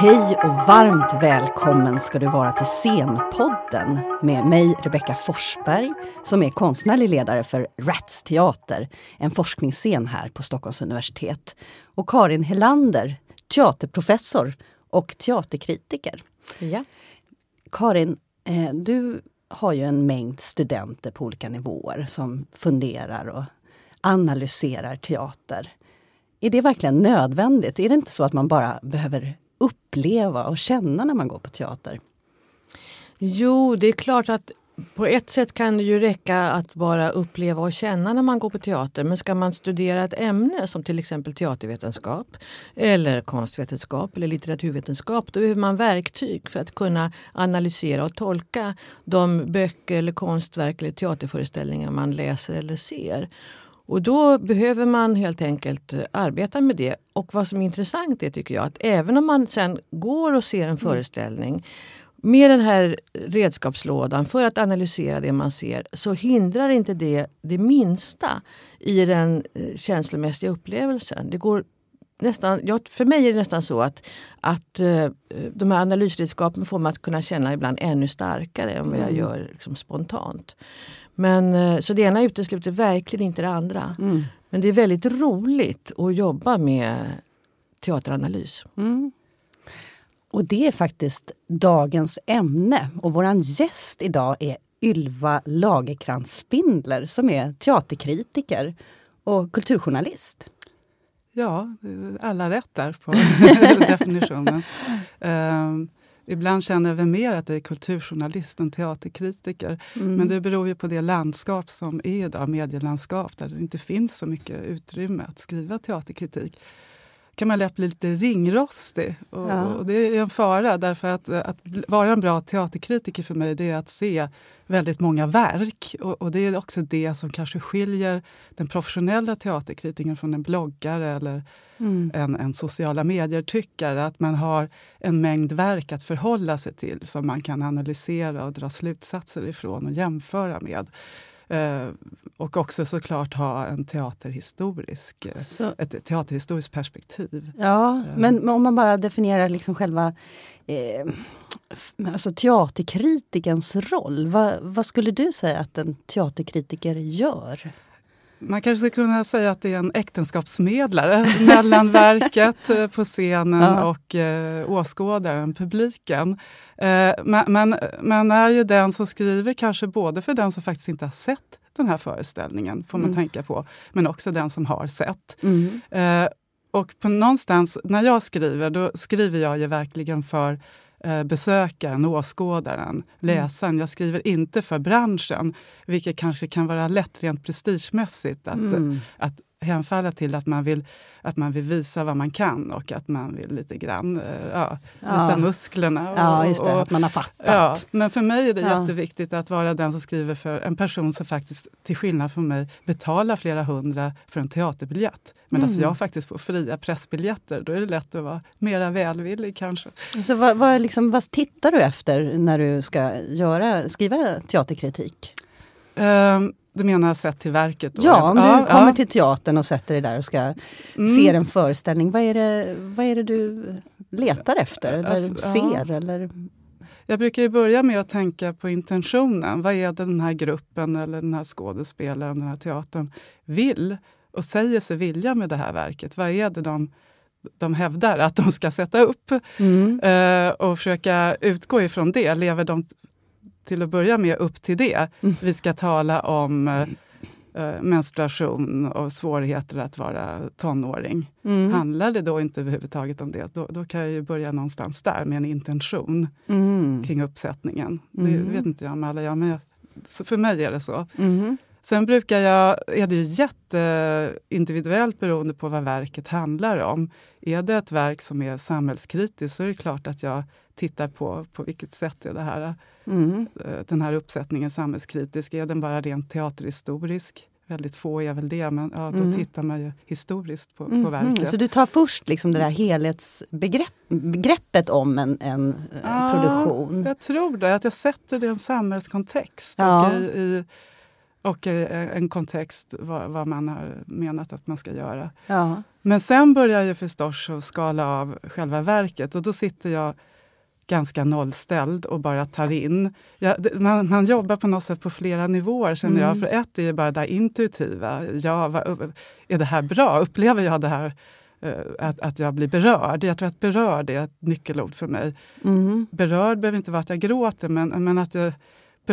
Hej och varmt välkommen ska du vara till Scenpodden med mig Rebecka Forsberg som är konstnärlig ledare för Rats Teater, en forskningsscen här på Stockholms universitet. Och Karin Helander, teaterprofessor och teaterkritiker. Ja. Karin, eh, du har ju en mängd studenter på olika nivåer som funderar och analyserar teater. Är det verkligen nödvändigt? Är det inte så att man bara behöver uppleva och känna när man går på teater? Jo, det är klart att på ett sätt kan det ju räcka att bara uppleva och känna när man går på teater. Men ska man studera ett ämne som till exempel teatervetenskap eller konstvetenskap eller litteraturvetenskap då behöver man verktyg för att kunna analysera och tolka de böcker eller konstverk eller teaterföreställningar man läser eller ser. Och då behöver man helt enkelt eh, arbeta med det. Och vad som är intressant är tycker jag att även om man sen går och ser en mm. föreställning med den här redskapslådan för att analysera det man ser så hindrar inte det det minsta i den eh, känslomässiga upplevelsen. Det går nästan, ja, för mig är det nästan så att, att uh, de här analysredskapen får mig att kunna känna ibland ännu starkare än vad jag mm. gör liksom, spontant. Men, uh, så det ena utesluter verkligen inte det andra. Mm. Men det är väldigt roligt att jobba med teateranalys. Mm. Och det är faktiskt dagens ämne. Och vår gäst idag är Ylva Lagerkrans Spindler som är teaterkritiker och kulturjournalist. Ja, alla rätt där på definitionen. Uh, ibland känner vi mer att det är kulturjournalist än teaterkritiker. Mm. Men det beror ju på det landskap som är idag, medielandskap, där det inte finns så mycket utrymme att skriva teaterkritik kan man lätt bli lite ringrostig. Och, ja. och, det är en fara, därför att, att vara en bra teaterkritiker för mig det är att se väldigt många verk. Och, och det är också det som kanske skiljer den professionella teaterkritiken från en bloggare eller mm. en, en sociala medier-tyckare. Att man har en mängd verk att förhålla sig till som man kan analysera och dra slutsatser ifrån och jämföra med. Eh, och också såklart ha en teaterhistorisk, eh, Så. ett teaterhistoriskt perspektiv. Ja, eh. men om man bara definierar liksom själva eh, alltså teaterkritikerns roll. Va, vad skulle du säga att en teaterkritiker gör? Man kanske skulle kunna säga att det är en äktenskapsmedlare mellan verket eh, på scenen ja. och eh, åskådaren, publiken. Eh, men man är ju den som skriver kanske både för den som faktiskt inte har sett den här föreställningen, får man mm. tänka på, men också den som har sett. Mm. Eh, och på någonstans, när jag skriver, då skriver jag ju verkligen för besökaren, åskådaren, mm. läsaren. Jag skriver inte för branschen, vilket kanske kan vara lätt rent prestigemässigt att, mm. att hemfalla till att man, vill, att man vill visa vad man kan och att man vill lite grann uh, ja, visa ja. musklerna. Och, ja, just det, och, att man har fattat. Ja, men för mig är det ja. jätteviktigt att vara den som skriver för en person som faktiskt, till skillnad från mig, betalar flera hundra för en teaterbiljett. Medan mm. jag faktiskt får fria pressbiljetter. Då är det lätt att vara mera välvillig kanske. Så vad, vad, liksom, vad tittar du efter när du ska göra, skriva teaterkritik? Um, du menar sett till verket? Då? Ja, om du ja, kommer ja. till teatern och sätter dig där och ska mm. se en föreställning. Vad är, det, vad är det du letar efter eller alltså, ser? Ja. Eller? Jag brukar börja med att tänka på intentionen. Vad är det den här gruppen eller den här skådespelaren, den här teatern vill och säger sig vilja med det här verket? Vad är det de, de hävdar att de ska sätta upp? Mm. Uh, och försöka utgå ifrån det. Lever de till att börja med upp till det. Mm. Vi ska tala om uh, menstruation och svårigheter att vara tonåring. Mm. Handlar det då inte överhuvudtaget om det, då, då kan jag ju börja någonstans där med en intention mm. kring uppsättningen. Det mm. vet inte jag om alla gör, men jag, för mig är det så. Mm. Sen brukar jag, är det ju jätteindividuellt beroende på vad verket handlar om. Är det ett verk som är samhällskritiskt så är det klart att jag tittar på på vilket sätt är det här, mm. Eh, den här uppsättningen samhällskritisk. Är den bara rent teaterhistorisk? Väldigt få är väl det, men ja, då mm. tittar man ju historiskt på, mm. på verket. Så du tar först liksom det där helhetsbegreppet om en, en ja, produktion? Jag tror det, att jag sätter det i en samhällskontext. Ja. Och i, i och eh, en kontext vad, vad, man har menat att man ska göra. Ja. Men sen börjar jag förstås att skala av själva verket och då sitter jag ganska nollställd och bara tar in. Ja, man, man, jobbar på något sätt på flera nivåer känner mm. jag. För ett är bara det intuitiva. Ja, vad, är det här bra? Upplever jag det här uh, att, att jag blir berörd? Jag tror att berörd är ett nyckelord för mig. Mm. Berörd behöver inte vara att jag gråter, men, men att jag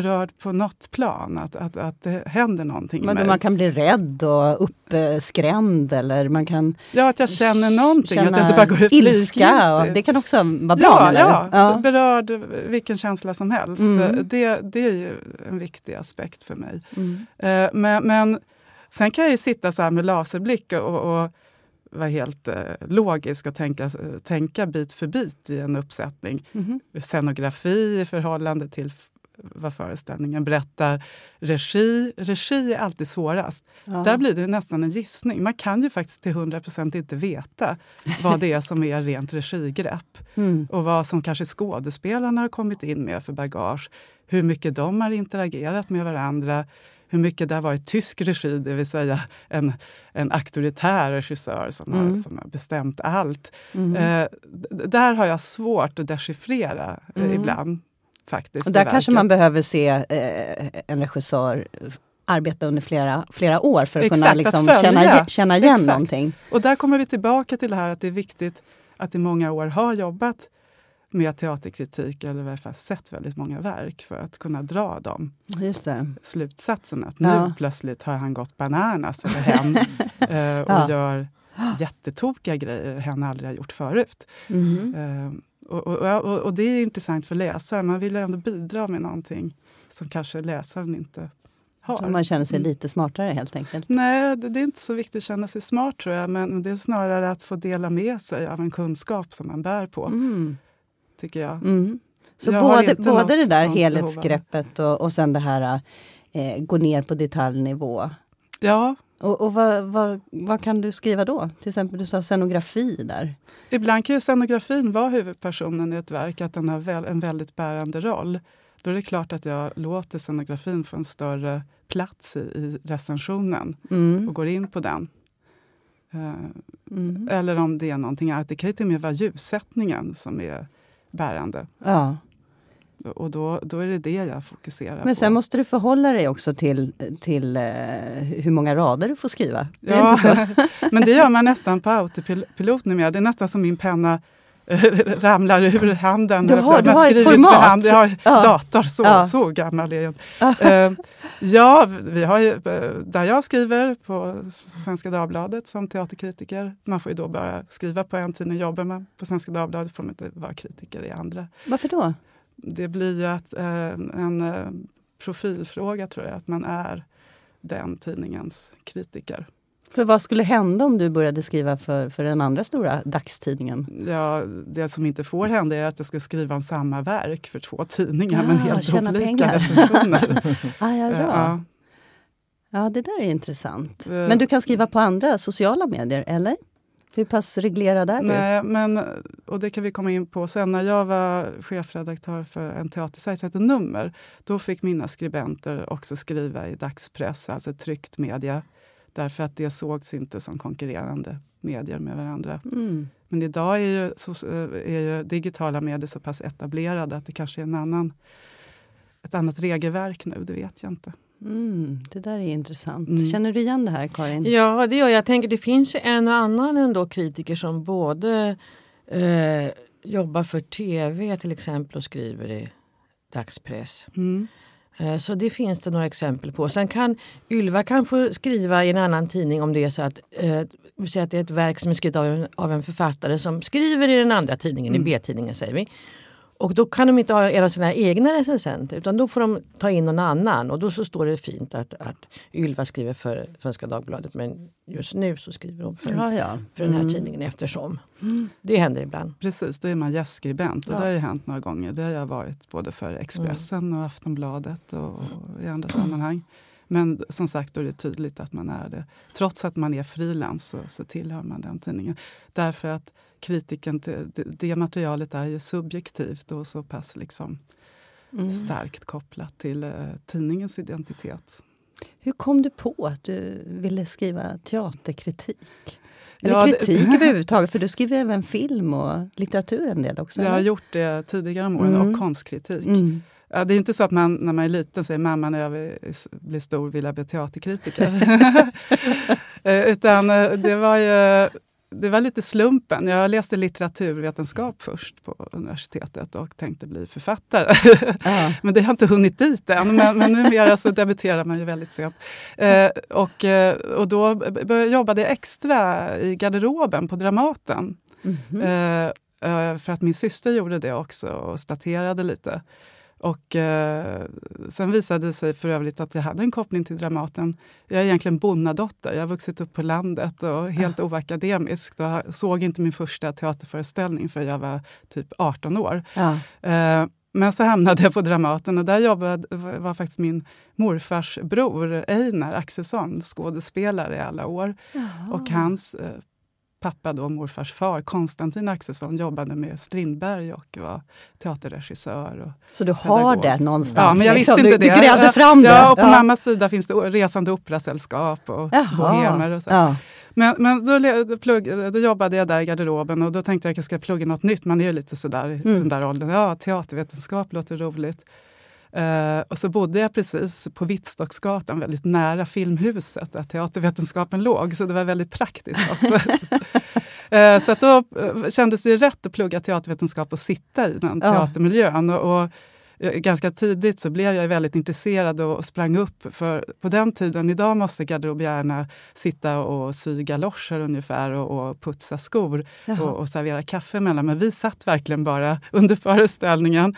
berörd på något plan, att, att, att det händer någonting Men Man kan bli rädd och uppskrämd eller man kan Ja, att jag känner någonting, att jag inte bara går ut ilska. Och det kan också vara bra? Ja, ja, ja, berörd vilken känsla som helst. Mm. Det, det är ju en viktig aspekt för mig. Mm. Eh, men, men sen kan jag ju sitta så med laserblick och, och vara helt eh, logisk och tänka, tänka bit för bit i en uppsättning. Mm. Scenografi i förhållande till vad föreställningen berättar. Regi, regi är alltid svårast. Ja. Där blir det nästan en gissning. Man kan ju faktiskt till 100% inte veta vad det är som är rent regigrepp. Mm. Och vad som kanske skådespelarna har kommit in med för bagage. Hur mycket de har interagerat med varandra. Hur mycket det har varit tysk regi, det vill säga en, en auktoritär regissör som, mm. har, som har bestämt allt. Mm. Eh, där har jag svårt att dechiffrera eh, mm. ibland faktiskt. Och där kanske man behöver se eh, en regissör arbeta under flera, flera år för att Exakt, kunna liksom att känna, känna igen Exakt. någonting. Och där kommer vi tillbaka till det här att det är viktigt att i många år ha jobbat med teaterkritik eller i alla fall sett väldigt många verk för att kunna dra de slutsatserna. Att nu ja. plötsligt har han gått bananas, eller hen, eh, och ja. gör jättetokiga grejer hen aldrig har gjort förut. Mm. Och, och, och, det är intressant för läsaren. Man vill ändå bidra med någonting som kanske läsaren inte har. Så man känner sig lite smartare helt enkelt? Nej, det, det, är inte så viktigt att känna sig smart tror jag. Men det är snarare att få dela med sig av en kunskap som man bär på. Mm. Tycker jag. Mm. Så jag både, både det där helhetsgreppet och, och sen det här eh, gå ner på detaljnivå. Ja, och, och vad, vad, vad, kan du skriva då? Till exempel, du sa scenografi där. Ibland kan ju scenografin vara huvudpersonen i ett verk, att den har väl, en väldigt bärande roll. Då är det klart att jag låter scenografin få en större plats i, i recensionen mm. och går in på den. Uh, mm. Eller om det är någonting annat. Det kan ju till och med vara ljussättningen som är bärande. Ja. Och då, då är det det jag fokuserar på. Men sen måste du förhålla dig också till, till uh, hur många rader du får skriva. Ja, men det gör man nästan på autopilot numera. Det är nästan som min penna eh, ramlar ur handen. Du har, du har ett format? Hand. Jag har ja. dator, så, ja. så gammal är jag uh, Ja, vi har ju, där jag skriver på Svenska Dagbladet som teaterkritiker. Man får ju då bara skriva på en tidning. Jobbar man på Svenska Dagbladet får man inte vara kritiker i andra. Varför då? Det blir ju att, eh, en eh, profilfråga, tror jag, att man är den tidningens kritiker. För vad skulle hända om du började skriva för, för den andra stora dagstidningen? Ja, det som inte får hända är att jag ska skriva om samma verk för två tidningar ah, men helt olika recensioner. ah, ja, ja. ja. ja, det där är intressant. Men du kan skriva på andra sociala medier, eller? Hur pass reglerad är du? Nej, men, och det kan vi komma in på sen. När jag var chefredaktör för en teatersajt som heter Nummer, då fick mina skribenter också skriva i dagspress, alltså tryckt media. Därför att det sågs inte som konkurrerande medier med varandra. Mm. Men idag är ju, så, är ju digitala medier så pass etablerade att det kanske är en annan, ett annat regelverk nu, det vet jag inte. Mm, det där är intressant. Mm. Känner du igen det här Karin? Ja, det gör jag. Jag tänker det finns ju en och annan ändå kritiker som både eh, jobbar för tv till exempel och skriver i dagspress. Mm. Eh, så det finns det några exempel på. Sen kan Ylva kan få skriva i en annan tidning om det är så att, eh, vi säger att det är ett verk som är skrivet av en, av en författare som skriver i den andra tidningen, mm. i B-tidningen säger vi. Och då kan de inte ha en av sina egna recensenter utan då får de ta in någon annan. Och då så står det fint att, att Ylva skriver för Svenska Dagbladet men just nu så skriver hon för, ja, ja. för den här mm. tidningen eftersom. Mm. Det händer ibland. Precis, då är man gästskribent och ja. det har ju hänt några gånger. Det har jag varit både för Expressen mm. och Aftonbladet och, och i andra sammanhang. Men som sagt, då är det tydligt att man är det. Trots att man är frilans så, så tillhör man den tidningen. Därför att kritiken till det, det materialet är ju subjektivt och så pass liksom mm. starkt kopplat till uh, tidningens identitet. Hur kom du på att du ville skriva teaterkritik? Eller Ja, det- kritik överhuvudtaget, för du skriver även film och litteratur en del också. Jag har eller? gjort det tidigare om åren Mm. och konstkritik. Mm. Ja, det är inte så att man när man är liten säger mamma när jag vill- blir stor vill jag bli teaterkritiker. Eh, Utan eh, det var ju det var lite slumpen. Jag läste litteraturvetenskap först på universitetet och tänkte bli författare. Ja. men det har inte hunnit dit än. Men, men numera så debuterar man ju väldigt sent. Eh, och, och då började jag extra i garderoben på Dramaten. Eh, eh, för att min syster gjorde det också och staterade lite. Och eh, sen visade det sig för övrigt att jag hade en koppling till Dramaten. Jag är egentligen bonnadotter. Jag har vuxit upp på landet och helt oakademisk. Och såg inte min första teaterföreställning för jag var typ 18 år. Ja. Eh, men så hamnade jag på Dramaten och där jobbade, var faktiskt min morfars bror Einar Axelsson skådespelare i alla år. Och hans eh, pappa, då, morfars far, Konstantin Axelsson, jobbade med Strindberg och var teaterregissör. Och, Så du har pedagog. det någonstans? ja, men jag visste liksom. inte du, det. Du grävde Ja, fram det? Ja, och på mammas sida finns det resande operasällskap och Jaha. bohemer. Och så. Ja. Men, men då, plugg, då jobbade jag där i garderoben och då tänkte jag att jag ska plugga något nytt. Man är ju lite sådär i Mm. den där åldern. Ja, teatervetenskap låter roligt. Eh, och så bodde jag precis på Vittstocksgatan, väldigt nära Filmhuset, där teatervetenskapen låg. Så det var väldigt praktiskt också. Eh, så att då eh, kändes det rätt att plugga teatervetenskap och sitta i den Ja. teatermiljön. Och, och ganska tidigt så blev jag väldigt intresserad och sprang upp. För på den tiden, idag måste garderobierna sitta och sy galoscher ungefär och, och putsa skor och, och servera kaffe emellan. Men vi satt verkligen bara under föreställningen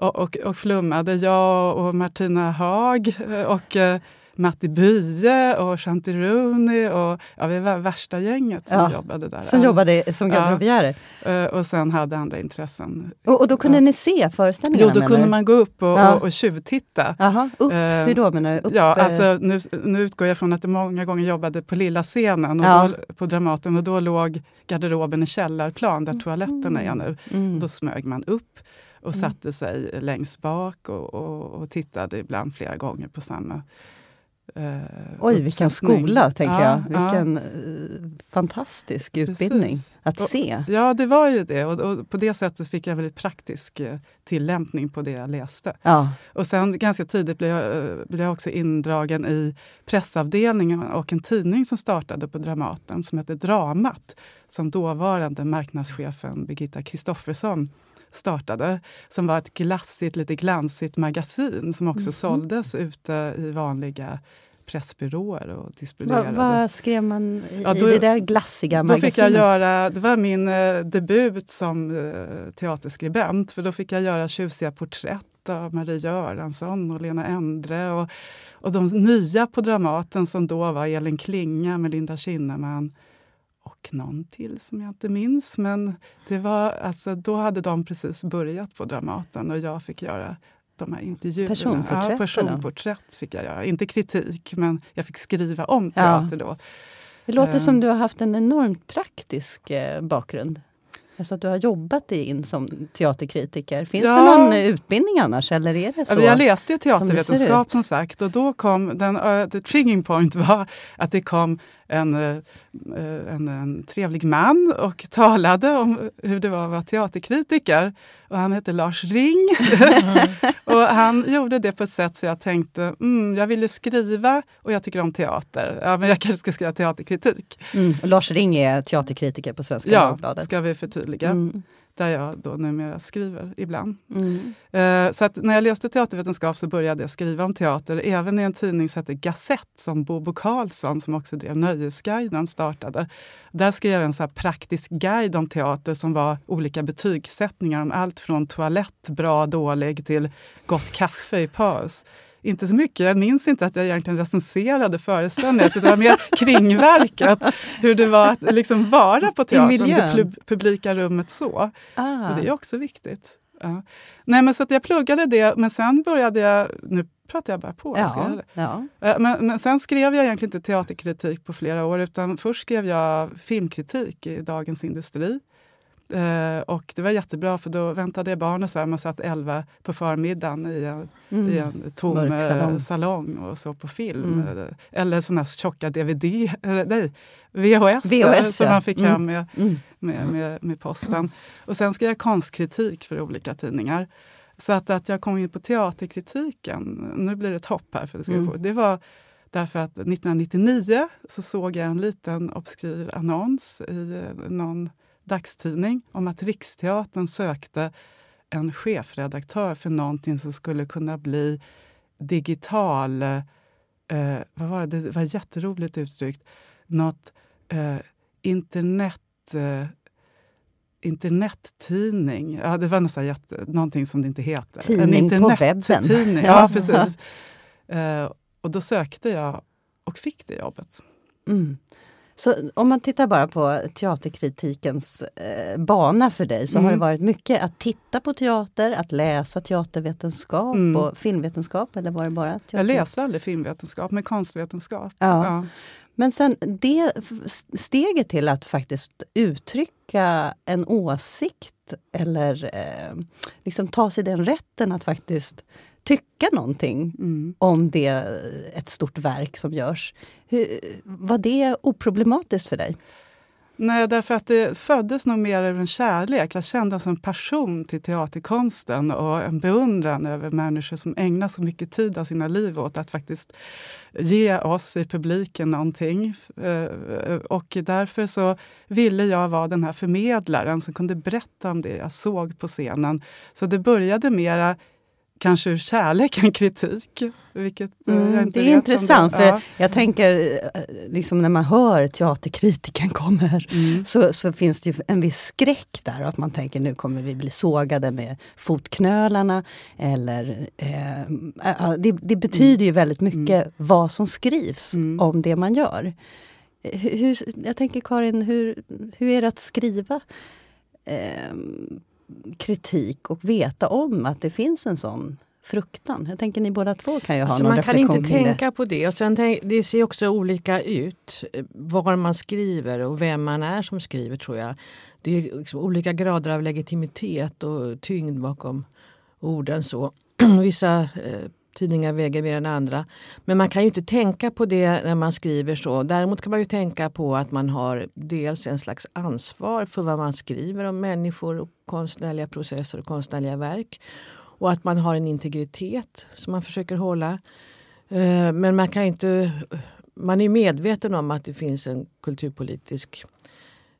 och, och, och flummade. Jag och Martina Haag eh, och eh, Matti Bye och Shanti Rooney. Och, ja, vi var värsta gänget som Ja, jobbade där. Som jobbade som Ja. garderobierer. Eh, Och sen hade andra intressen. Och, och då kunde Ja. ni se föreställningarna? Jo, då kunde du? man gå upp och, Ja. och, och tjuvtitta. Jaha, upp. Eh, Hur då menar du? Upp, ja, alltså, nu, nu utgår jag från att jag många gånger jobbade på lilla scenen och Ja. då, på Dramaten och då låg garderoben i källarplan där toaletterna är nu. mm. Då smög man upp och Mm. satte sig längst bak och, och, och tittade ibland flera gånger på samma eh, Oj, vilken skola, tänker Ja, jag. ja. Vilken eh, fantastisk utbildning Precis. att Och- se. Ja, det var ju det. Och, och på det sättet fick jag väldigt praktisk eh, tillämpning på det jag läste. Ja. Och sen ganska tidigt blev jag, eh, blev jag också indragen i pressavdelningen och en tidning som startade på Dramaten som hette Dramat. Som dåvarande marknadschefen Birgitta Kristoffersson startade. Som var ett glassigt, lite glansigt magasin som också Mhm. såldes ute i vanliga pressbyråer och Vad distribuerades. vad skrev man i, Ja, då- i det där glassiga Då magasinet? fick jag göra, det var min eh, debut som eh, teaterskribent, för då fick jag göra tjusiga porträtt av Marie Göransson och Lena Endre. Och, och de nya på Dramaten som då var Elin Klinga, Melinda Kinnaman och någon till som jag inte minns. Men det var, alltså, då hade de precis börjat på Dramaten och jag fick göra de här intervjuerna. Personporträtten Ja, personporträtt fick jag göra. Inte kritik, men jag fick skriva om Ja. teater då. Det låter Eh. som du har haft en enormt praktisk eh, bakgrund. Alltså att du har jobbat dig in som teaterkritiker. Finns Ja. det någon utbildning annars eller är det så? Ja, Jag läste ju som teatervetenskap ut. som, sagt och då kom den, uh, the triggering point var att det kom en, eh, eh, en, en trevlig man och talade om hur det var att vara teaterkritiker. Och han hette Lars Ring. och han gjorde det på ett sätt så jag tänkte, mm, jag ville skriva och jag tycker om teater. Ja, men jag kanske ska skriva teaterkritik. Mm. Lars Ring är teaterkritiker på Svenska Ja, Dagbladet. ska vi förtydliga. Mm. Där jag då numera skriver ibland. Mm. Eh, Så att när jag läste teatervetenskap så började jag skriva om teater, även i en tidning som hette Gazett som Bobo Karlsson, som också drev Nöjesguiden, startade. Där skrev jag en så praktisk guide om teater som var olika betygssättningar om allt från toalett, bra, dålig, till gott kaffe i paus. Inte så mycket, jag minns inte att jag egentligen recenserade föreställningen, det var mer kringverket, hur det var att liksom vara på teatern, det publika rummet så. Ah. Det är också viktigt. Ja. Nej, men så att jag pluggade det, men sen började jag... Nu pratar jag bara på. ja, ja. Eh, Men, men sen skrev jag egentligen inte teaterkritik på flera år, utan först skrev jag filmkritik i Dagens Industri. Eh, och det var jättebra för då väntade jag barnen så här, man satt elva på förmiddagen i en, Mm. i en tom eh, salong. salong. och så på film. Mm. Eh, Eller såna tjocka DVD, eh, nej, VHS, VHS, som ja. man fick Mm. hem med, Mm. med, med, med posten. Och sen skrev jag konstkritik för olika tidningar. Så att, att jag kom in på teaterkritiken, nu blir det ett hopp här, för det, ska Mm. få, det var därför att 1999 så såg jag en liten obskyr annons i någon dagstidning om att Riksteatern sökte en chefredaktör för någonting som skulle kunna bli digital... Eh, vad var det? det var jätteroligt uttryckt. Något eh, internet... Eh, internettidning. Ja, det var nästan jätte, någonting som det inte heter. Tidning på webben. Ja. Ja, precis. Eh, och då sökte jag och fick det jobbet. Mm. Så om man tittar bara på teaterkritikens eh, bana för dig så har det Mm. varit mycket att titta på teater, att läsa teatervetenskap Mm. och filmvetenskap eller var det bara teater? Jag läste aldrig filmvetenskap, men konstvetenskap. Ja. Ja. Men sen det steget till att faktiskt uttrycka en åsikt eller eh, liksom ta sig den rätten att faktiskt tycka någonting Mm. om det, ett stort verk som görs. Hur, var det oproblematiskt för dig? Nej, därför att det föddes nog mer ur en kärlek. Jag kände alltså en passion till teaterkonsten och en beundran över människor som ägnar så mycket tid av sina liv åt att faktiskt ge oss i publiken någonting. Eh, Och därför så ville jag vara den här förmedlaren som kunde berätta om det jag såg på scenen. Så det började mera kanske ur kärlek än kritik. Vilket eh, Mm, det är intressant, för ja. jag tänker eh, liksom när man hör teaterkritiken kommer Mm. så, så finns det ju en viss skräck där. Att man tänker nu kommer vi bli sågade med fotknölarna. Eller, eh, äh, det, det betyder ju väldigt mycket vad som skrivs Mm. om det man gör. Hur, jag tänker Karin, hur, hur är det att skriva eh, kritik och veta om att det finns en sån fruktan? Jag tänker ni båda två kan ju ha Alltså någon man kan inte det. tänka på det. Och sen tänk, det ser också olika ut eh, var man skriver och vem man är som skriver tror jag. Det är liksom olika grader av legitimitet och tyngd bakom orden. så. Vissa eh, tidningar väger mer än andra. Men man kan ju inte tänka på det när man skriver så. Däremot kan man ju tänka på att man har dels en slags ansvar för vad man skriver om människor och konstnärliga processer och konstnärliga verk. Och att man har en integritet som man försöker hålla. Eh, Men man kan ju inte... Man är medveten om att det finns en kulturpolitisk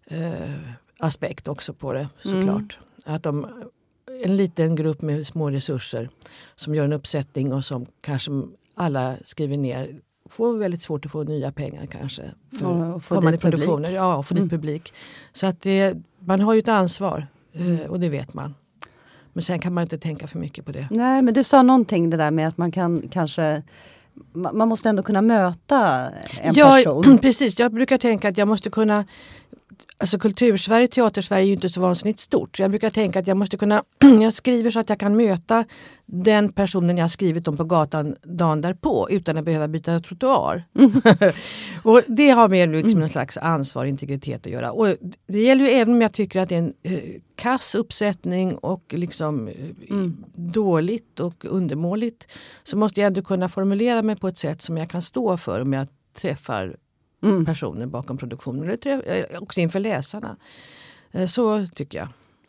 eh, aspekt också på det såklart. Att de, en liten grupp med små resurser som gör en uppsättning och som kanske alla skriver ner får väldigt svårt att få nya pengar kanske. För och få kommande dit produktioner. Ja, och få dit Mm. publik. Så att det, man har ju ett ansvar eh, och det vet man. Men sen kan man inte tänka för mycket på det. Nej, men du sa någonting det där med att man kan kanske ma- man måste ändå kunna möta en ja, person. precis. Jag brukar tänka att jag måste kunna Alltså Kultursverige, Teatersverige är ju inte så vansinnigt stort. Så jag brukar tänka att jag måste kunna, jag skriver så att jag kan möta den personen jag har skrivit om på gatan dagen därpå utan att behöva byta trottoar. och det har med liksom en slags ansvar och integritet att göra. Och det gäller ju även om jag tycker att det är en eh, kass uppsättning och liksom eh, dåligt och undermåligt. Så måste jag ändå kunna formulera mig på ett sätt som jag kan stå för om jag träffar Mm. personer bakom produktionen. Det träff- eh, också inför läsarna. Eh, Så tycker jag.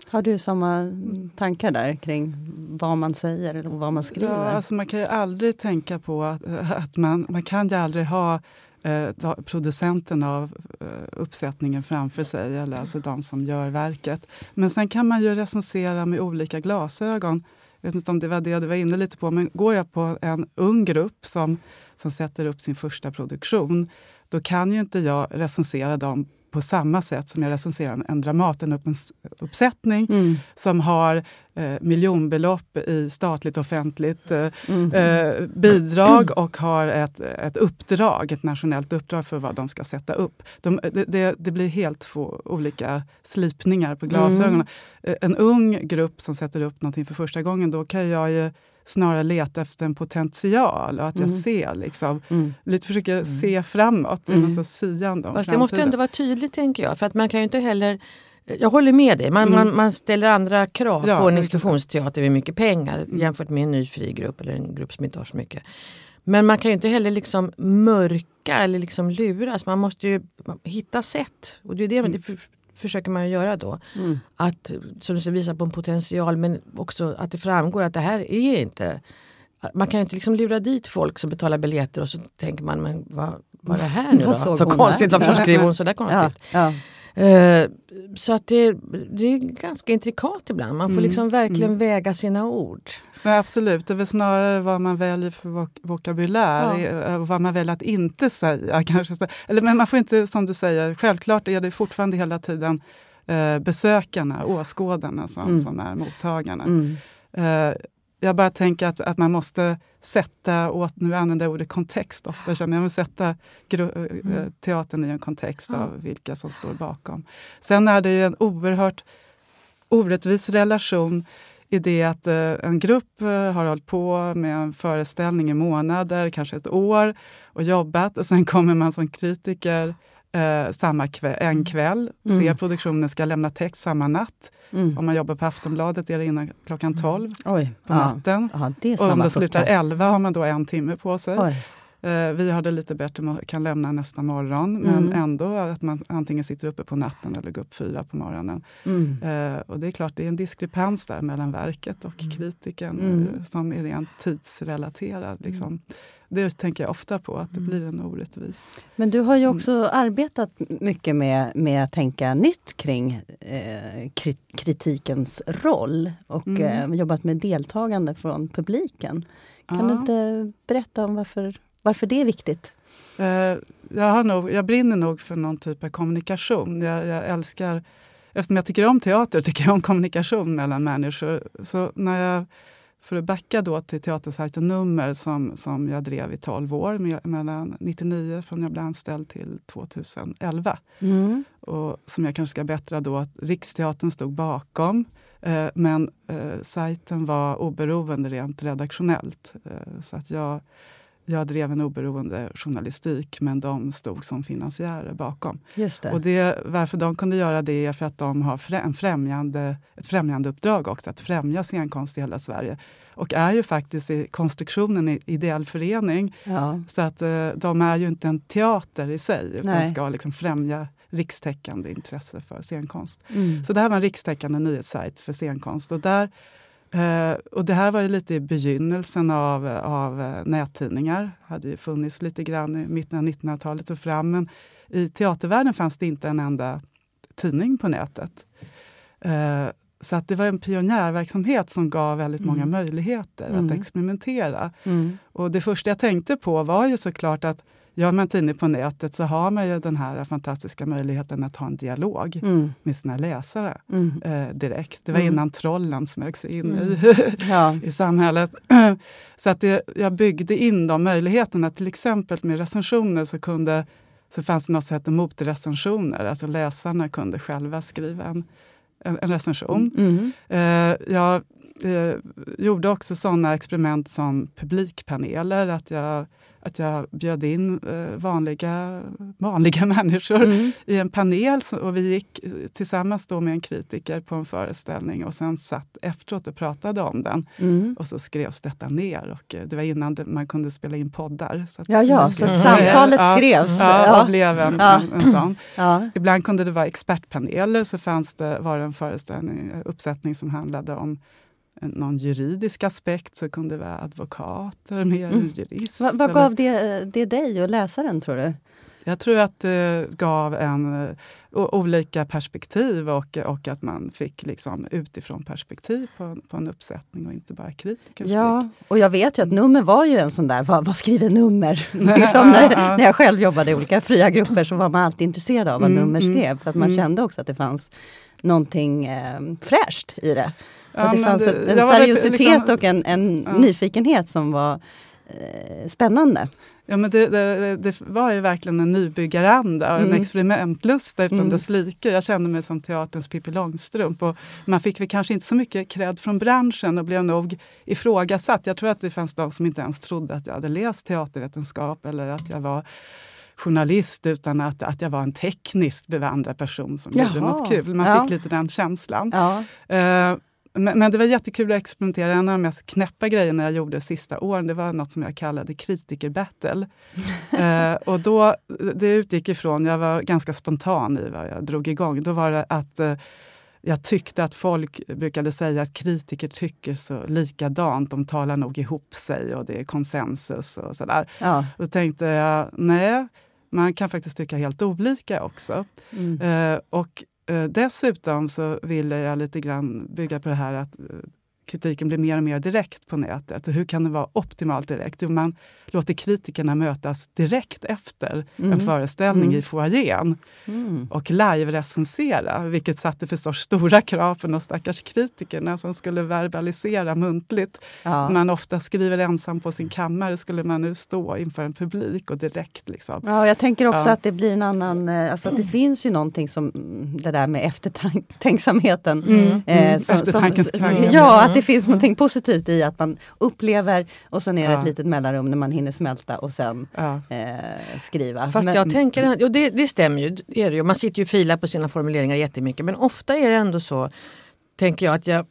Har du samma tankar där kring vad man säger eller vad man skriver? Ja, alltså man kan ju aldrig tänka på att, att man, man kan ju aldrig ha eh, producenten av eh, uppsättningen framför sig, eller alltså de som gör verket. Men sen kan man ju recensera med olika glasögon. Jag vet inte om det var det du var inne lite på, men går jag på en ung grupp som, som sätter upp sin första produktion, då kan ju inte jag recensera dem på samma sätt som jag recenserar en, en Dramatenuppsättning Mm. som har eh, miljonbelopp i statligt offentligt eh, Mm. eh, bidrag och har ett, ett uppdrag, ett nationellt uppdrag för vad de ska sätta upp. De, det, det, blir helt två olika slipningar på glasögonen. Eh, En ung grupp som sätter upp någonting för första gången, då kan jag ju snarare leta efter en potential och att jag Mm. ser liksom, Mm. lite försöker se framåt, Mm. mm. alltså siande om Fast det måste ändå vara tydligt tänker jag. För att man kan ju inte heller Jag håller med dig. Man, mm. man, man ställer andra krav ja, på en institutionsteater med mycket pengar mm. jämfört med en ny fri grupp eller en grupp som inte har så mycket. Men man kan ju inte heller liksom mörka eller liksom luras. Man måste ju hitta sätt. Och det, är det, mm. det försöker man göra då. Mm. Att som du visa på en potential men också att det framgår att det här är inte man kan ju inte liksom lura dit folk som betalar biljetter och så tänker man, men vad, är det här nu då? För konstigt, varför skriver hon sådär konstigt? Ja, ja. Uh, så att det, det, är ganska intrikat ibland. Man får mm, liksom verkligen mm. väga sina ord. Men absolut, det är väl snarare vad man väljer för vok vokabulär ja. och vad man väljer att inte säga. Kanske. Eller, men man får inte, som du säger, självklart är det fortfarande hela tiden eh, besökarna, åskådarna som, mm. som är mottagarna. Mm. Eh, jag bara tänker att, att man måste sätta, och nu använder jag ordet kontext ofta, känner jag, men sätta eh, mm. teatern i en kontext av vilka som står bakom. Sen är det ju en oerhört orättvis relation i det att eh, en grupp eh, har hållit på med en föreställning i månader, kanske ett år, och jobbat. Och sen kommer man som kritiker eh, samma kväll, en mm. kväll, mm. ser produktionen, ska lämna text samma natt. Mm. Om man jobbar på Aftonbladet är det innan klockan 12 mm. Oj. på natten. Ja. Ja, och om det slutar 11 har man då en timme på sig. Oj. Eh, vi har det lite bättre, kan lämna nästa morgon, men mm. ändå att man antingen sitter uppe på natten eller går upp fyra på morgonen. Mm. Eh, och det är klart, det är en diskrepans där mellan verket och mm. kritiken mm. Eh, som är rent tidsrelaterad. Mm. Liksom. Det tänker jag ofta på, att det mm. blir en orättvis... Men du har ju också arbetat mycket med, med att tänka nytt kring eh, kritikens roll och eh, jobbat med deltagande från publiken. Kan ja. du inte berätta om varför varför det är viktigt? Uh, jag, nog, jag brinner nog för någon typ av kommunikation. Jag, jag, älskar, eftersom jag tycker om teater, tycker jag om kommunikation mellan människor. Så när jag, för att backa då till teatersajten Nummer som, som jag drev i 12 år, med, mellan 99 från jag blev anställd till 2011. Mm. Och som jag kanske ska bättra då, att Riksteatern stod bakom. Eh, men eh, sajten var oberoende rent redaktionellt. Eh, så att jag jag drev en oberoende journalistik, men de stod som finansiärer bakom. Just det. Och det, varför de kunde göra det är för att de har en främjande, ett främjande uppdrag också, att främja scenkonst i hela Sverige. Och är ju faktiskt i konstruktionen i ideell förening. Ja. Så att eh, de är ju inte en teater i sig, utan Nej. ska liksom främja rikstäckande intresse för scenkonst. Mm. Så det här var en rikstäckande nyhetssajt för scenkonst. Och där Uh, och det här var ju lite i begynnelsen av, av uh, nättidningar. Hade ju funnits lite grann i mitten av 1900-talet och fram. Men i teatervärlden fanns det inte en enda tidning på nätet. Uh, så att det var en pionjärverksamhet som gav väldigt mm. många möjligheter mm. att experimentera. Mm. Och det första jag tänkte på var ju såklart att Gör man tidning på nätet så har man ju den här fantastiska möjligheten att ha en dialog mm. med sina läsare mm. eh, direkt. Det var mm. innan trollen smög sig in i, mm. ja. i samhället. så att det, jag byggde in de möjligheterna. Till exempel med recensioner så, kunde, så fanns det något som hette motrecensioner. Alltså läsarna kunde själva skriva en, en, en recension. Mm. Eh, jag eh, gjorde också sådana experiment som publikpaneler. Att jag att jag bjöd in eh, vanliga, vanliga människor mm. i en panel. Och vi gick tillsammans då med en kritiker på en föreställning och sen satt efteråt och pratade om den. Mm. Och så skrevs detta ner. Och eh, det var innan man kunde spela in poddar. Så ja, ja, så samtalet ja, skrevs? Ja, ja, blev en, ja. en, en sån. Ja. Ibland kunde det vara expertpaneler, så fanns det, var det en föreställning, uppsättning som handlade om någon juridisk aspekt så kunde det vara advokater, mer mm. jurist. Va, vad gav det, det dig och läsaren tror du? Jag tror att det gav en o, olika perspektiv och, och att man fick liksom utifrån perspektiv på, på en uppsättning och inte bara kritiker. Ja, och jag vet ju att nummer var ju en sån där, vad, vad skriver nummer? liksom när, när jag själv jobbade i olika fria grupper så var man alltid intresserad av vad mm, nummer mm, skrev. För att man mm. kände också att det fanns någonting eh, fräscht i det. Ja, och det fanns det, en seriositet liksom, och en, en ja. nyfikenhet som var eh, spännande. Ja, men det, det, det, var ju verkligen en nybyggaranda och mm. en experimentlusta utan mm. dess like. Jag kände mig som teaterns Pippi Långstrump. Och man fick väl kanske inte så mycket cred från branschen och blev nog ifrågasatt. Jag tror att det fanns de som inte ens trodde att jag hade läst teatervetenskap eller att jag var journalist utan att, att jag var en tekniskt bevandrad person som Jaha. gjorde något kul. Man Ja. fick lite den känslan. Ja. Eh, men, men det var jättekul att experimentera. En av de mest knäppa grejerna jag gjorde sista åren, det var något som jag kallade kritikerbattle. eh, och då, det utgick ifrån, jag var ganska spontan i vad jag drog igång, då var det att eh, jag tyckte att folk brukade säga att kritiker tycker så likadant, de talar nog ihop sig och det är konsensus och sådär. Ja. Då tänkte jag, nej, man kan faktiskt tycka helt olika också. Mm. Eh, och Eh, dessutom så ville jag lite grann bygga på det här att eh, kritiken blir mer och mer direkt på nätet. Och hur kan det vara optimalt direkt? Jo, man låter kritikerna mötas direkt efter Mm. en föreställning Mm. i foajén Mm. och live-recensera, vilket satte förstås stora krav på de stackars kritikerna som skulle verbalisera muntligt. Ja. Man ofta skriver ensam på sin kammare, skulle man nu stå inför en publik och direkt liksom. Ja, jag tänker också Ja. att det blir en annan... eh, Alltså att det finns ju någonting som mm, det där med eftertänksamheten. Mm. Eh, Mm. som- Eftertankens som-. Ja, att det finns någonting positivt i att man upplever och sen är det Ja. ett litet mellanrum när man hinner smälta och sen Ja. eh, skriva. Fast Men- jag tänker, jo, det, det stämmer ju, det är det ju. Man sitter ju och filar på sina formuleringar jättemycket. Men ofta är det ändå så, tänker jag, att jag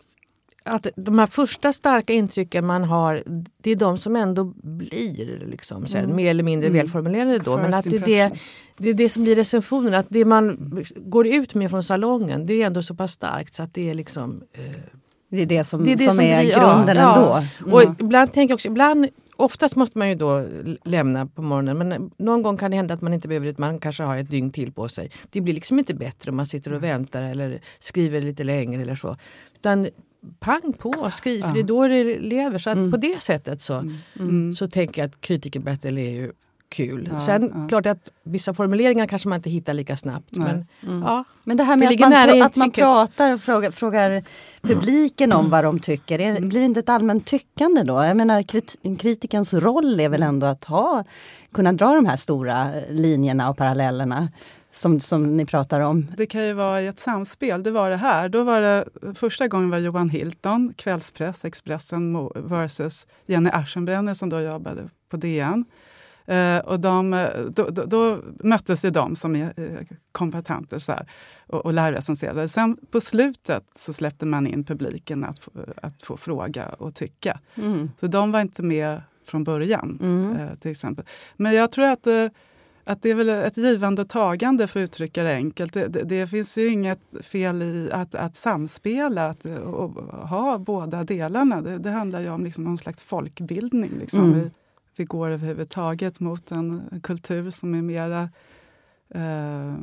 att de här första starka intrycken man har, det är de som ändå blir liksom, sen, Mm. mer eller mindre Mm. välformulerade då. Men att det är det, det är det som blir recensionen, att det man går ut med från salongen, det är ändå så pass starkt så att det är liksom eh, Det är det som, det är, det som, som är ja, grunden ja. ändå. Mm. Och ibland tänker jag också, ibland, oftast måste man ju då lämna på morgonen men någon gång kan det hända att man inte behöver det, man kanske har ett dygn till på sig. Det blir liksom inte bättre om man sitter och väntar eller skriver lite längre eller så. Utan pang på, skriv, för Ja. det är då det lever. Så Mm. på det sättet så, Mm. så tänker jag att kritikerbattle är ju kul. Ja, Sen ja. klart att vissa formuleringar kanske man inte hittar lika snabbt. Men, Mm. ja. Men det här Det med att ligger man, att man pratar och frågar, frågar publiken om vad de tycker. Är, blir det inte ett allmänt tyckande då? Jag menar krit, kritikerns roll är väl ändå att ha, kunna dra de här stora linjerna och parallellerna som, som ni pratar om. Det kan ju vara i ett samspel. Det var det här. Då var det, första gången var Johan Hilton, kvällspress, Expressen versus Jenny Aschenbrenner som då jobbade på DN. Eh, och de, eh, då, då, då möttes ju de som är eh, kompetenter så här, och, och lärrecenserade. Sen på slutet så släppte man in publiken att, få- att få fråga och tycka. Mm. Så de var inte med från början. Mm. eh, till exempel. Men jag tror att, eh, att det är väl ett givande och tagande för att uttrycka det enkelt. Det, det, det finns ju inget fel i att, att samspela, att eh, och ha båda delarna. Det, det handlar ju om liksom någon slags folkbildning. Liksom. Mm. Vi, vi går överhuvudtaget mot en kultur som är mera eh,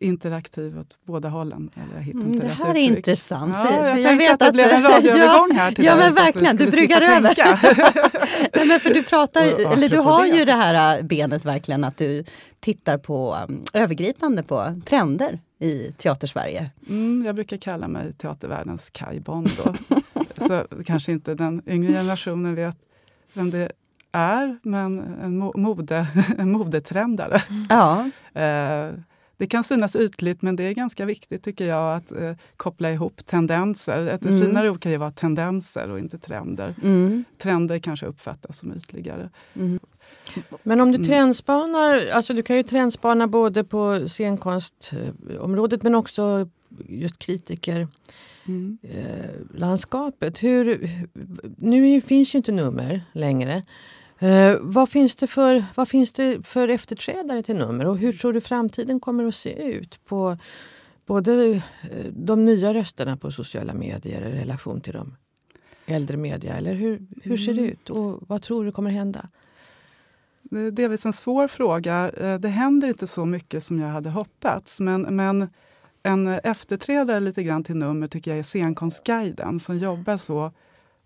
interaktiv åt båda hållen. Eller jag hittar Mm, inte det här är uttryck. intressant. Ja, jag för tänkte vet att det blev en radioövergång här till Ja dig, men att du verkligen, du bryggar slippa över. Nej, men för du pratar, Och eller du har det. ju det här äh, benet verkligen att du tittar på um, övergripande på trender i teatersverige. Mm, jag brukar kalla mig teatervärldens Kai Bond. Då. Så kanske inte den yngre generationen vet vem det är, men en, mo- mode, en modetrendare. Ja, Eh, det kan synas ytligt, men det är ganska viktigt tycker jag att eh, koppla ihop tendenser. Ett Mm. finare ord kan ju vara tendenser och inte trender. mm, Trender kanske uppfattas som ytligare. mm. Men om du Mm. trendspanar, alltså du kan ju trendspana både på scenkonstområdet men också just kritiker Mm. eh, landskapet. Hur, nu finns ju inte nummer längre. Eh, vad, finns det för, vad finns det för efterträdare till nummer och hur tror du framtiden kommer att se ut på både eh, de nya rösterna på sociala medier i relation till de äldre media? Eller hur, hur ser det Mm. ut och vad tror du kommer hända? Det är delvis en svår fråga. Eh, Det händer inte så mycket som jag hade hoppats. Men, men en efterträdare lite grann till nummer tycker jag är Scenkonstguiden som jobbar så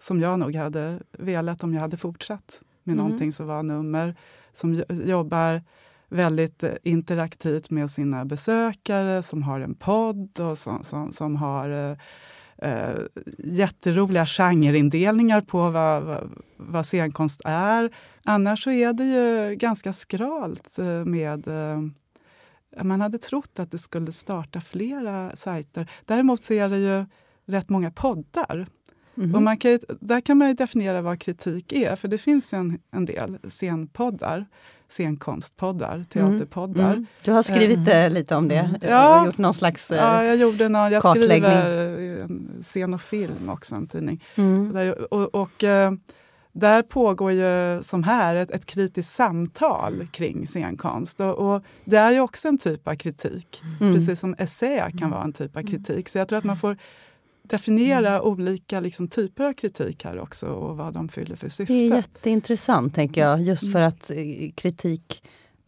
som jag nog hade velat om jag hade fortsatt med Mm. någonting som var nummer. Som jo- jobbar väldigt eh, interaktivt med sina besökare, som har en podd och som, som, som har eh, eh, jätteroliga genreindelningar på vad, vad, vad scenkonst är. Annars så är det ju ganska skralt eh, med eh, man hade trott att det skulle starta flera sajter. Däremot så är det ju rätt många poddar. Mm. Och man kan, där kan man definiera vad kritik är, för det finns en, en del scenpoddar scenkonstpoddar, teaterpoddar. Mm. Mm. Du har skrivit uh, lite om det, mm. ja, gjort någon slags uh, Ja, jag gjorde någon, jag skriver scen och film också, en tidning. Mm. Där, och, och uh, där pågår ju, som här, ett, ett kritiskt samtal kring scenkonst. Och, och, det är ju också en typ av kritik, mm. precis som essä kan vara en typ av kritik. Så jag tror att man får definiera mm. olika liksom, typer av kritik här också och vad de fyller för syfte. Det är jätteintressant, tänker jag, just för mm. att eh, kritik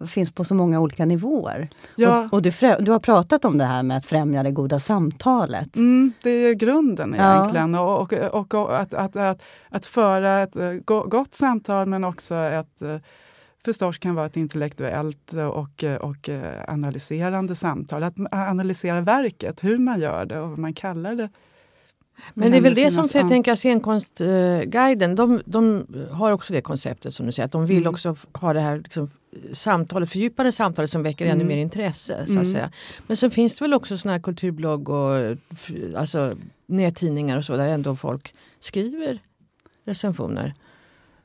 finns på så många olika nivåer. Ja. Och, och du, du, har pratat om det här med att främja det goda samtalet. Mm, det är grunden egentligen. Ja. Och, och, och, att, att, att, att, föra ett eh, gott samtal men också ett eh, förstås kan vara ett intellektuellt och, och analyserande samtal. Att analysera verket, hur man gör det och vad man kallar det men det är väl det som, jag tänker scenkonstguiden, de, de har också det konceptet som du säger, att de vill mm. också ha det här liksom, samtalet, fördjupade samtalet som väcker mm. ännu mer intresse. Så att mm. säga. Men sen finns det väl också såna här kulturblogg och alltså, nättidningar och så där ändå folk skriver recensioner.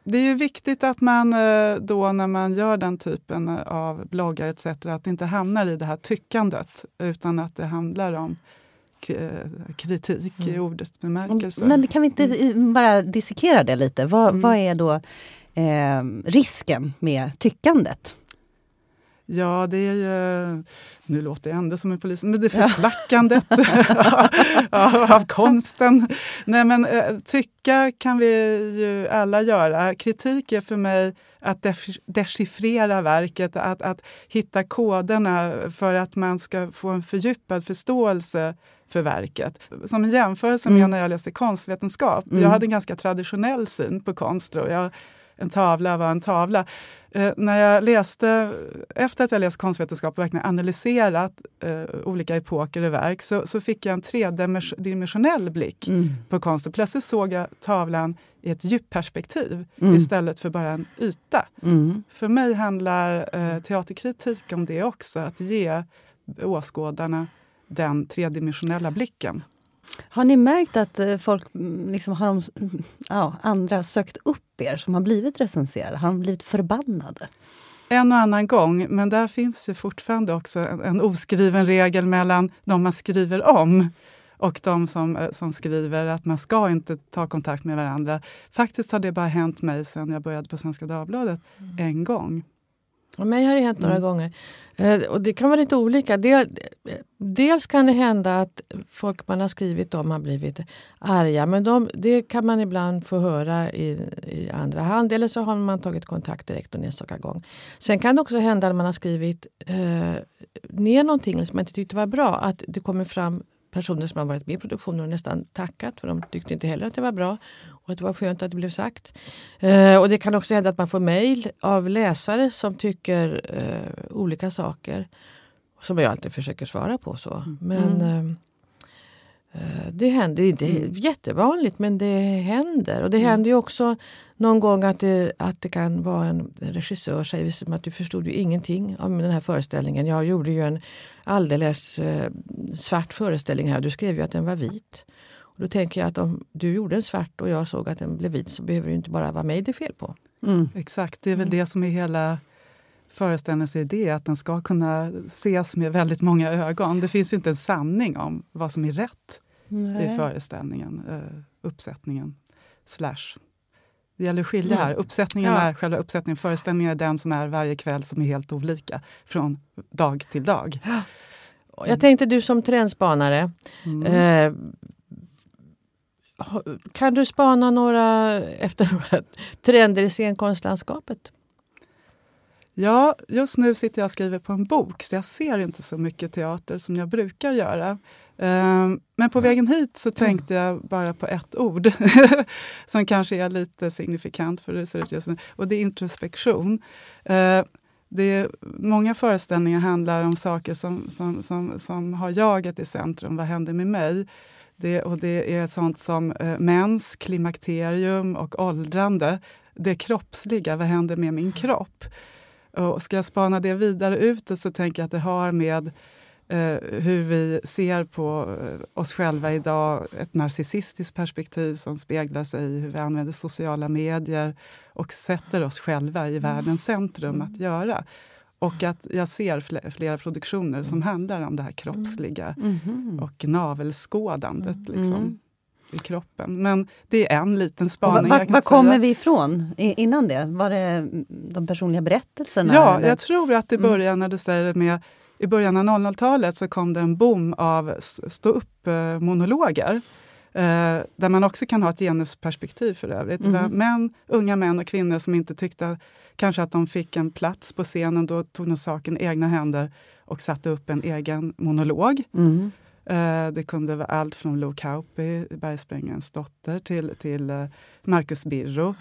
Det är ju viktigt att man eh, då när man gör den typen av bloggar etc. att det inte hamnar i det här tyckandet utan att det handlar om kritik mm. i ordets bemärkelse. Men kan vi inte mm. bara dissekera det lite? Vad, mm. vad är då eh, risken med tyckandet? Ja, det är ju... Nu låter jag ändå som en polis, men det är förflackandet av, av konsten. Nej, men eh, tycka kan vi ju alla göra. Kritik är för mig att dechiffrera verket, att, att hitta koderna för att man ska få en fördjupad förståelse för verket. Som en jämförelse med mm. när jag läste konstvetenskap. Mm. Jag hade en ganska traditionell syn på konst. Och jag, en tavla var en tavla. Eh, när jag läste, efter att jag läst konstvetenskap och verkligen analyserat eh, olika epoker och verk så, så fick jag en tredimensionell blick mm. på konsten. Plötsligt såg jag tavlan i ett djupperspektiv mm. istället för bara en yta. Mm. För mig handlar eh, teaterkritik om det också, att ge åskådarna den tredimensionella blicken. Har ni märkt att eh, folk, mm, liksom, har de, ja, andra sökt upp er som har blivit recenserade? Har de blivit förbannade? En och annan gång, men där finns fortfarande också en, en oskriven regel mellan de man skriver om och de som, eh, som skriver att man ska inte ta kontakt med varandra. Faktiskt har det bara hänt mig sen jag började på Svenska Dagbladet mm. en gång. Och mig har det hänt några mm. gånger. Eh, och det kan vara lite olika. Del, dels kan det hända att folk man har skrivit om har blivit arga. Men de, det kan man ibland få höra i, i andra hand. Eller så har man tagit kontakt direkt en enstaka gång. Sen kan det också hända att man har skrivit eh, ner någonting som man inte tyckte var bra. Att det kommer fram personer som har varit med i produktionen och nästan tackat för de tyckte inte heller att det var bra. Och det var skönt att det blev sagt. Eh, och det kan också hända att man får mejl av läsare som tycker eh, olika saker. Som jag alltid försöker svara på. så. Mm. Men mm. eh, det händer, det är inte mm. jättevanligt men det händer. Och det mm. händer ju också någon gång att det, att det kan vara en regissör säger som att du förstod ju ingenting om den här föreställningen. Jag gjorde ju en alldeles eh, svart föreställning här. Du skrev ju att den var vit. Och då tänker jag att om du gjorde en svart och jag såg att den blev vit så behöver det inte bara vara mig det är fel på. Mm. Exakt, det är väl mm. det som är hela föreställningens idé, att den ska kunna ses med väldigt många ögon. Det finns ju inte en sanning om vad som är rätt Nej. i föreställningen, uh, uppsättningen, slash. Det gäller att skilja här. Uppsättningen ja. är själva uppsättningen, föreställningen är den som är varje kväll som är helt olika från dag till dag. Jag tänkte du som trendspanare, mm. eh, kan du spana några, efter några trender i scenkonstlandskapet? Ja, just nu sitter jag och skriver på en bok så jag ser inte så mycket teater som jag brukar göra. Ehm, men på vägen hit så tänkte jag bara på ett ord som kanske är lite signifikant för hur det ser ut just nu. Och det är introspektion. Ehm, det är, många föreställningar handlar om saker som, som, som, som har jaget i centrum. Vad händer med mig? Det, och det är sånt som eh, mens, klimakterium och åldrande. Det kroppsliga, vad händer med min kropp? Och ska jag spana det vidare ut så tänker jag att det har med eh, hur vi ser på eh, oss själva idag, ett narcissistiskt perspektiv som speglar sig i hur vi använder sociala medier och sätter oss själva i världens centrum att göra. Och att jag ser flera produktioner som handlar om det här kroppsliga Mhm. och navelskådandet liksom, Mm. i kroppen. Men det är en liten spaning. Var säga. kommer vi ifrån innan det? Var det mm, de personliga berättelserna? Ja, eller? jag tror att det Mm. börjar när du säger det med i början av 00-talet så kom det en boom av s- stå-upp-monologer. Eh, där man också kan ha ett genusperspektiv för övrigt. Mhm. Män, unga män och kvinnor som inte tyckte kanske att de fick en plats på scenen. Då tog de saken i egna händer och satte upp en egen monolog. Mm. Eh, det kunde vara allt från Lo Kauppi, Bergsprängarens dotter, till, till eh, Marcus Birro.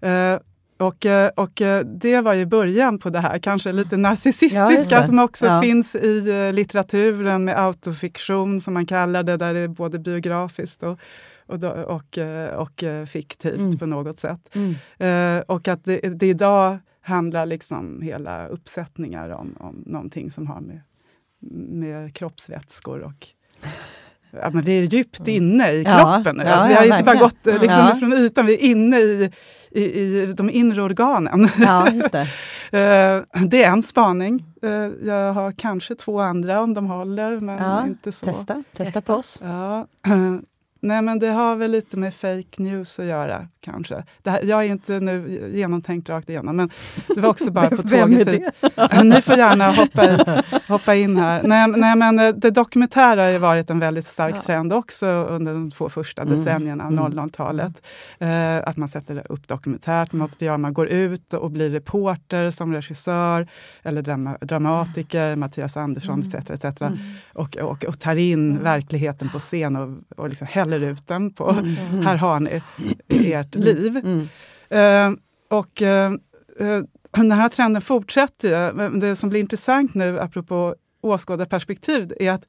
Eh, och, eh, och eh, det var ju början på det här, kanske lite Ja, narcissistiska det. som också Ja. finns i eh, litteraturen med autofiktion som man kallar det, där det är både biografiskt och, och, och, och fiktivt Mm. på något sätt. Mm. Och att det, det idag handlar liksom hela uppsättningar om, om någonting som har med, med kroppsvätskor och Ja, men vi är djupt inne i Ja, kroppen nu. ja, Alltså, vi ja, har inte bara gått eh, liksom, Ja. från ytan, vi är inne i, i, i de inre organen. Ja, just det. Eh, det är en spaning. Eh, jag har kanske två andra om de håller, men Ja, inte så. Testa, testa, Testa. på oss. Nej, men det har väl lite med fake news att göra, kanske. Här, jag är inte nu genomtänkt rakt igenom, men det var också bara på tåget hit. Ni får gärna hoppa, i, hoppa in här. Nej, nej, men eh, det dokumentära har ju varit en väldigt stark Ja. trend också under de två första Mm. decennierna av Mm. 00-talet. Eh, att man sätter upp dokumentärt material, man går ut och blir reporter som regissör eller drama, dramatiker, Mattias Andersson Mm. etc. etc. Och, och, och tar in verkligheten på scen och, och liksom häller ut den på, Mm. här har ni ert liv. Mm. Eh, och eh, eh, den här trenden fortsätter ju. Det som blir intressant nu, apropå åskådarperspektiv, är att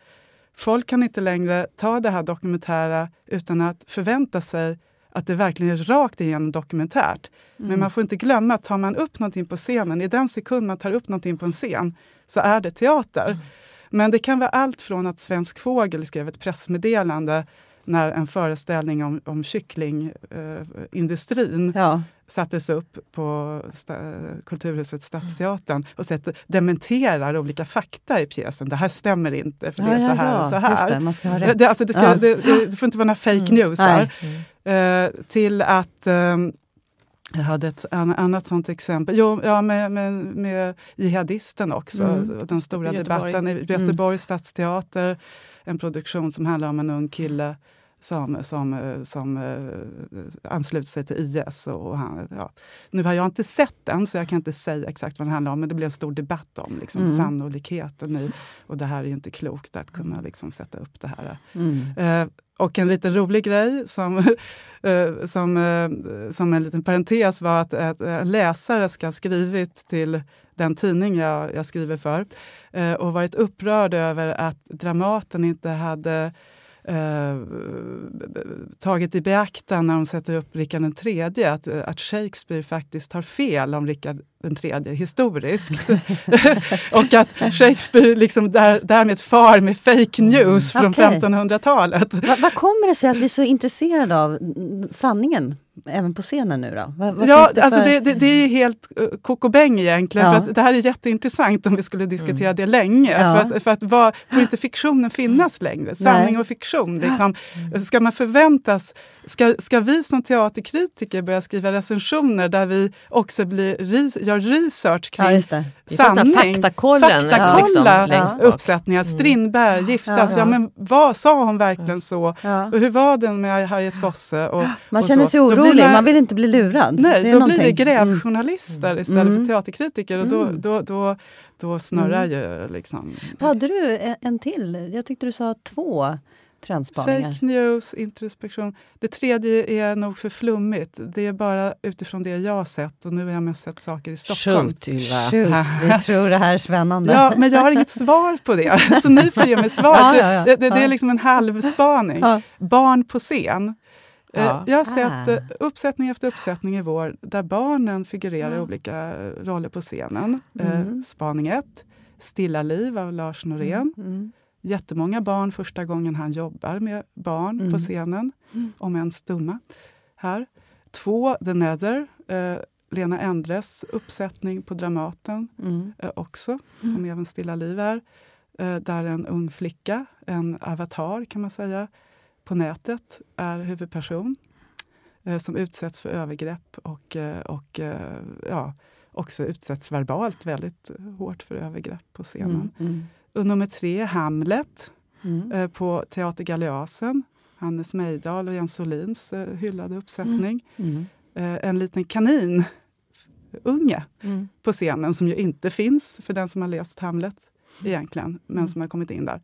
folk kan inte längre ta det här dokumentära utan att förvänta sig att det verkligen är rakt igenom dokumentärt. Mm. Men man får inte glömma att tar man upp någonting på scenen, i den sekund man tar upp någonting på en scen, så är det teater. Men det kan vara allt från att Svensk Fågel skrev ett pressmeddelande när en föreställning om, om kycklingindustrin Ja, sattes upp på sta, Kulturhuset Stadsteatern och sett, dementerar olika fakta i pjäsen. Det här stämmer inte, för det är så här och så det, här. man ska ha rätt. Det, alltså det, ska, Ja. det, det, det får inte vara några fake Mm. news här. Nej. Eh, till att ehm, jag hade ett an, annat sånt exempel. Jo, ja, med, med, med jihadisten också. Mm. Den stora I Göteborg. debatten i Göteborgs stadsteater. En produktion som handlar om en ung kille som, som, eh, som uh, ansluter sig till IS. Och han, ja. Nu har jag inte sett den, så jag kan inte säga exakt vad den handlar om. Men det blev en stor debatt om liksom, Mm. sannolikheten i... Och det här är ju inte klokt att kunna liksom, sätta upp det här. Mm. Eh, och en liten rolig grej som, eh, som, eh, som en liten parentes var att, att en läsare ska ha skrivit till den tidning jag, jag skriver för eh, och varit upprörd över att Dramaten inte hade eh, tagit i beaktande när de sätter upp Rikard III att, eh, att Shakespeare faktiskt har fel om Rikard III historiskt. och att Shakespeare liksom där, därmed far med fake news från Okej. 1500-talet. Vad vad kommer det sig att vi är så intresserade av mm, sanningen, även på scenen nu då? Vad Ja, det alltså det, det, det är helt uh, kokobäng egentligen. Ja. För att det här är jätteintressant om vi skulle diskutera det länge. Ja. För att, för att vad, får inte fiktionen finnas längre? Sanning Nej. och fiktion. Liksom. Ska man förväntas... Ska, ska vi som teaterkritiker börja skriva recensioner där vi också blir, re- gör research kring Ja, sanning? faktakollen. Faktakolla liksom, längst bak. uppsättningar. Strindberg, giftas. Ja, Ja. men vad, sa hon verkligen så? Ja. Och hur var den med Harriet Bosse? Och, Man och känner så? sig blir orolig, man- man vill inte bli lurad. Nej, Det då blir någonting. det grävjournalister istället Mm. för teaterkritiker och då, Mm. då, då, då snurrar ju liksom... Mm. Hade du en, en till? Jag tyckte du sa två trendspaningar. Fake news, introspektion. Det tredje är nog för flummigt. Det är bara utifrån det jag har sett och nu har jag mest sett saker i Stockholm. Shoot, Ylva. Shoot, vi tror det här är spännande. Ja, men jag har inget svar på det, så ni får ge mig svar. Ja, ja, ja. Det, det, det Ja. är liksom en halvspaning. Ja. Barn på scen. Eh, Ja. Jag har sett Ah. eh, uppsättning efter uppsättning i vår där barnen figurerar i Ja. olika roller på scenen. Eh, Mm. Spaning 1, Stilla liv av Lars Norén. Mm. Jättemånga barn första gången han jobbar med barn Mm. på scenen, Mm. om än stumma. Här. Två, The Nether, eh, Lena Endres uppsättning på Dramaten Mm. eh, också, som även Stilla liv är. Eh, där en ung flicka, en avatar kan man säga, på nätet är huvudperson. Eh, som utsätts för övergrepp och, eh, och eh, ja, också utsätts verbalt väldigt hårt för övergrepp på scenen. Mm. Mm. Och nummer tre, Hamlet, Mm. eh, på Teater Galeasen. Hannes Mejdal och Jens Solins eh, hyllade uppsättning. Mm. Eh, en liten kanin, unge, Mm. på scenen som ju inte finns för den som har läst Hamlet egentligen, men Mm. som har kommit in där.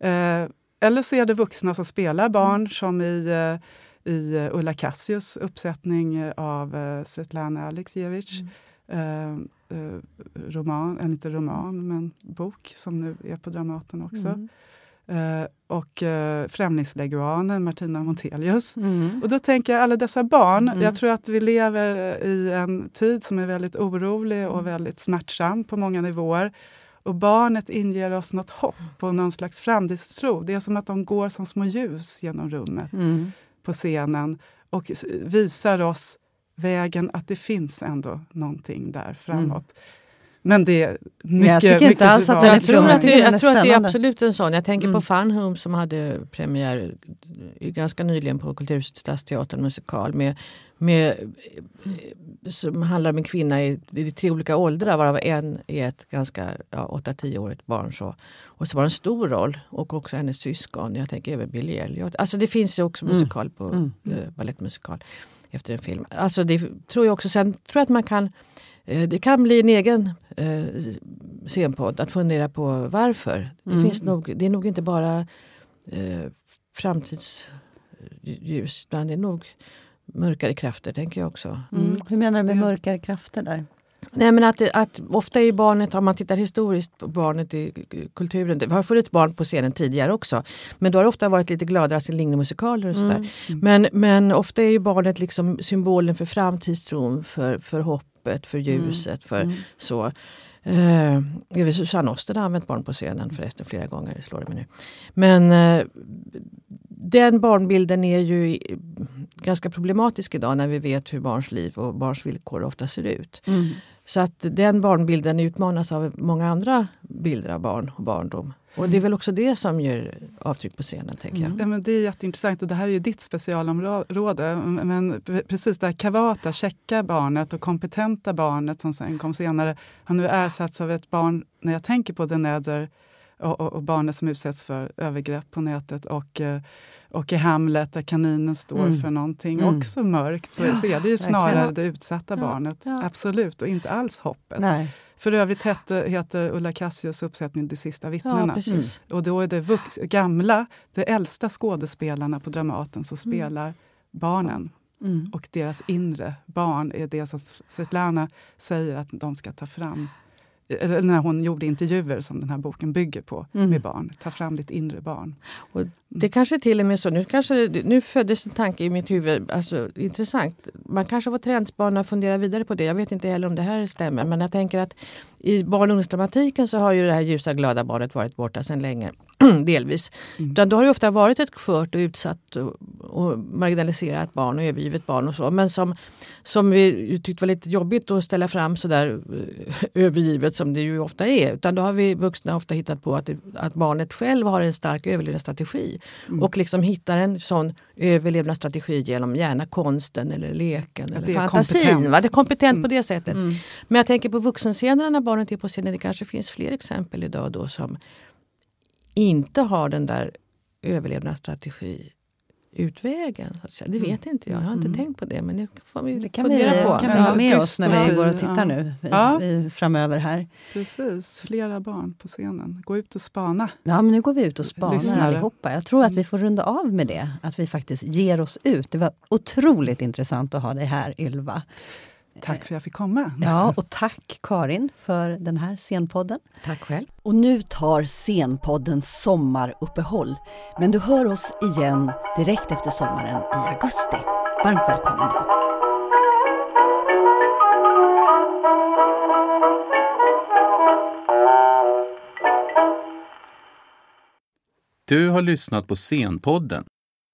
Eh, eller så är det vuxna som spelar barn Mm. som i, i Ulla Cassius uppsättning av Svetlana Alexievich. Eh, eh, roman, eh, inte roman, men bok som nu är på Dramaten också. Mm. Eh, och eh, Främlingsleguanen, Martina Montelius. Mm. Och då tänker jag alla dessa barn, Mm. jag tror att vi lever i en tid som är väldigt orolig och väldigt smärtsam på många nivåer. Och barnet inger oss något hopp och någon slags framtidstro. Det är som att de går som små ljus genom rummet Mm. på scenen och visar oss vägen att det finns ändå någonting där framåt. Men det är mycket, jag tycker inte mycket alls att den är Jag tror, att det, jag tror att det är absolut en sån. Jag tänker Mm. på Fun Home som hade premiär ganska nyligen på Kulturhuset Stadsteatern musikal med, med, som handlar om en kvinna i, i tre olika åldrar varav en är ett ganska ja, 8-10-årigt barn. Så. Och så var det en stor roll och också hennes syskon. Jag tänker även Billy Elliot. Alltså det finns ju också Mm. musikal på Mm. eh, balettmusikal efter en film. Alltså det tror jag också. Sen tror jag att man kan eh, det kan bli en egen eh, scenpodd att fundera på varför. Det, Mm. finns nog, det är nog inte bara eh, framtidsljus utan det är nog mörkare krafter tänker jag också. Mm. Hur menar du med mörkare krafter där? Nej, men att, att ofta är barnet, om man tittar historiskt på barnet i kulturen, det har funnits barn på scenen tidigare också. Men då har det ofta varit lite gladare till Lignemusikaler och sådär. Mm. Men, men ofta är ju barnet liksom symbolen för framtidstron, för, för hoppet, för ljuset, för Mm. så. Eh, Susanne Oster har använt barn på scenen förresten flera gånger, slår det mig nu. Men eh, den barnbilden är ju ganska problematisk idag när vi vet hur barns liv och barns villkor ofta ser ut. Mm. Så att den barnbilden utmanas av många andra bilder av barn och barndom. Och det är väl också det som gör avtryck på scenen, tänker jag. Mm. Ja, men det är jätteintressant och det här är ju ditt specialområde. Men precis det här kavata, checka barnet och kompetenta barnet som sen kom senare har nu ersatts av ett barn, när jag tänker på The Nether och, och, och barnet som utsätts för övergrepp på nätet och, eh, och i Hamlet där kaninen står Mm. för någonting Mm. också mörkt så, Ja, så är det ju snarare verkligen. det utsatta Ja, barnet. ja. Absolut, och inte alls hoppet. Nej. För övrigt heter, heter Ulla Cassius uppsättning De sista Ja, vittnena. precis. Och då är det vux, gamla, de äldsta skådespelarna på Dramaten som Mm. spelar barnen. Mm. Och deras inre barn är det som Svetlana säger att de ska ta fram. Eller när hon gjorde intervjuer som den här boken bygger på Mm. med barn. Ta fram ditt inre barn. Det kanske till och med så, nu, kanske, nu föddes en tanke i mitt huvud, alltså intressant. Man kanske får trendspanna och fundera vidare på det. Jag vet inte heller om det här stämmer. Men jag tänker att i barn och ungdomsdramatiken så har ju det här ljusa glada barnet varit borta sedan länge. delvis. Mm. Då har det ofta varit ett skört och utsatt och, och marginaliserat barn och övergivet barn och så. Men som, som vi tyckte var lite jobbigt att ställa fram sådär eh, övergivet som det ju ofta är. Utan då har vi vuxna ofta hittat på att, att barnet själv har en stark överlevnadsstrategi. Mm. Och liksom hittar en sån överlevnadsstrategi genom gärna konsten eller leken eller fantasin. kompetent. Va? Det är kompetent Mm. på det sättet. Mm. Men jag tänker på vuxenscenerna när barnet är på scenen. Det kanske finns fler exempel idag då som inte har den där överlevnadsstrategi utvägen. Så att säga. Det Mm. vet inte jag. Jag har inte Mm. tänkt på det. Men det får vi Det kan vi, på. kan vi Ja, ha med oss när vi går och tittar ja. nu Ja. i, framöver här. Precis, flera barn på scenen. Gå ut och spana. Ja, men nu går vi ut och spanar Lyssnare. allihopa. Jag tror att vi får runda av med det, att vi faktiskt ger oss ut. Det var otroligt intressant att ha dig här, Ylva. Tack för att jag fick komma. Ja, och tack Karin för den här scenpodden. Tack själv. Och nu tar scenpodden sommaruppehåll. Men du hör oss igen direkt efter sommaren i augusti. Varmt välkommen då. Du har lyssnat på Scenpodden,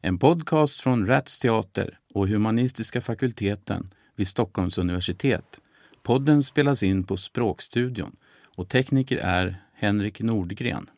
en podcast från Rats Teater och Humanistiska fakulteten vid Stockholms universitet. Podden spelas in på Språkstudion och tekniker är Henrik Nordgren.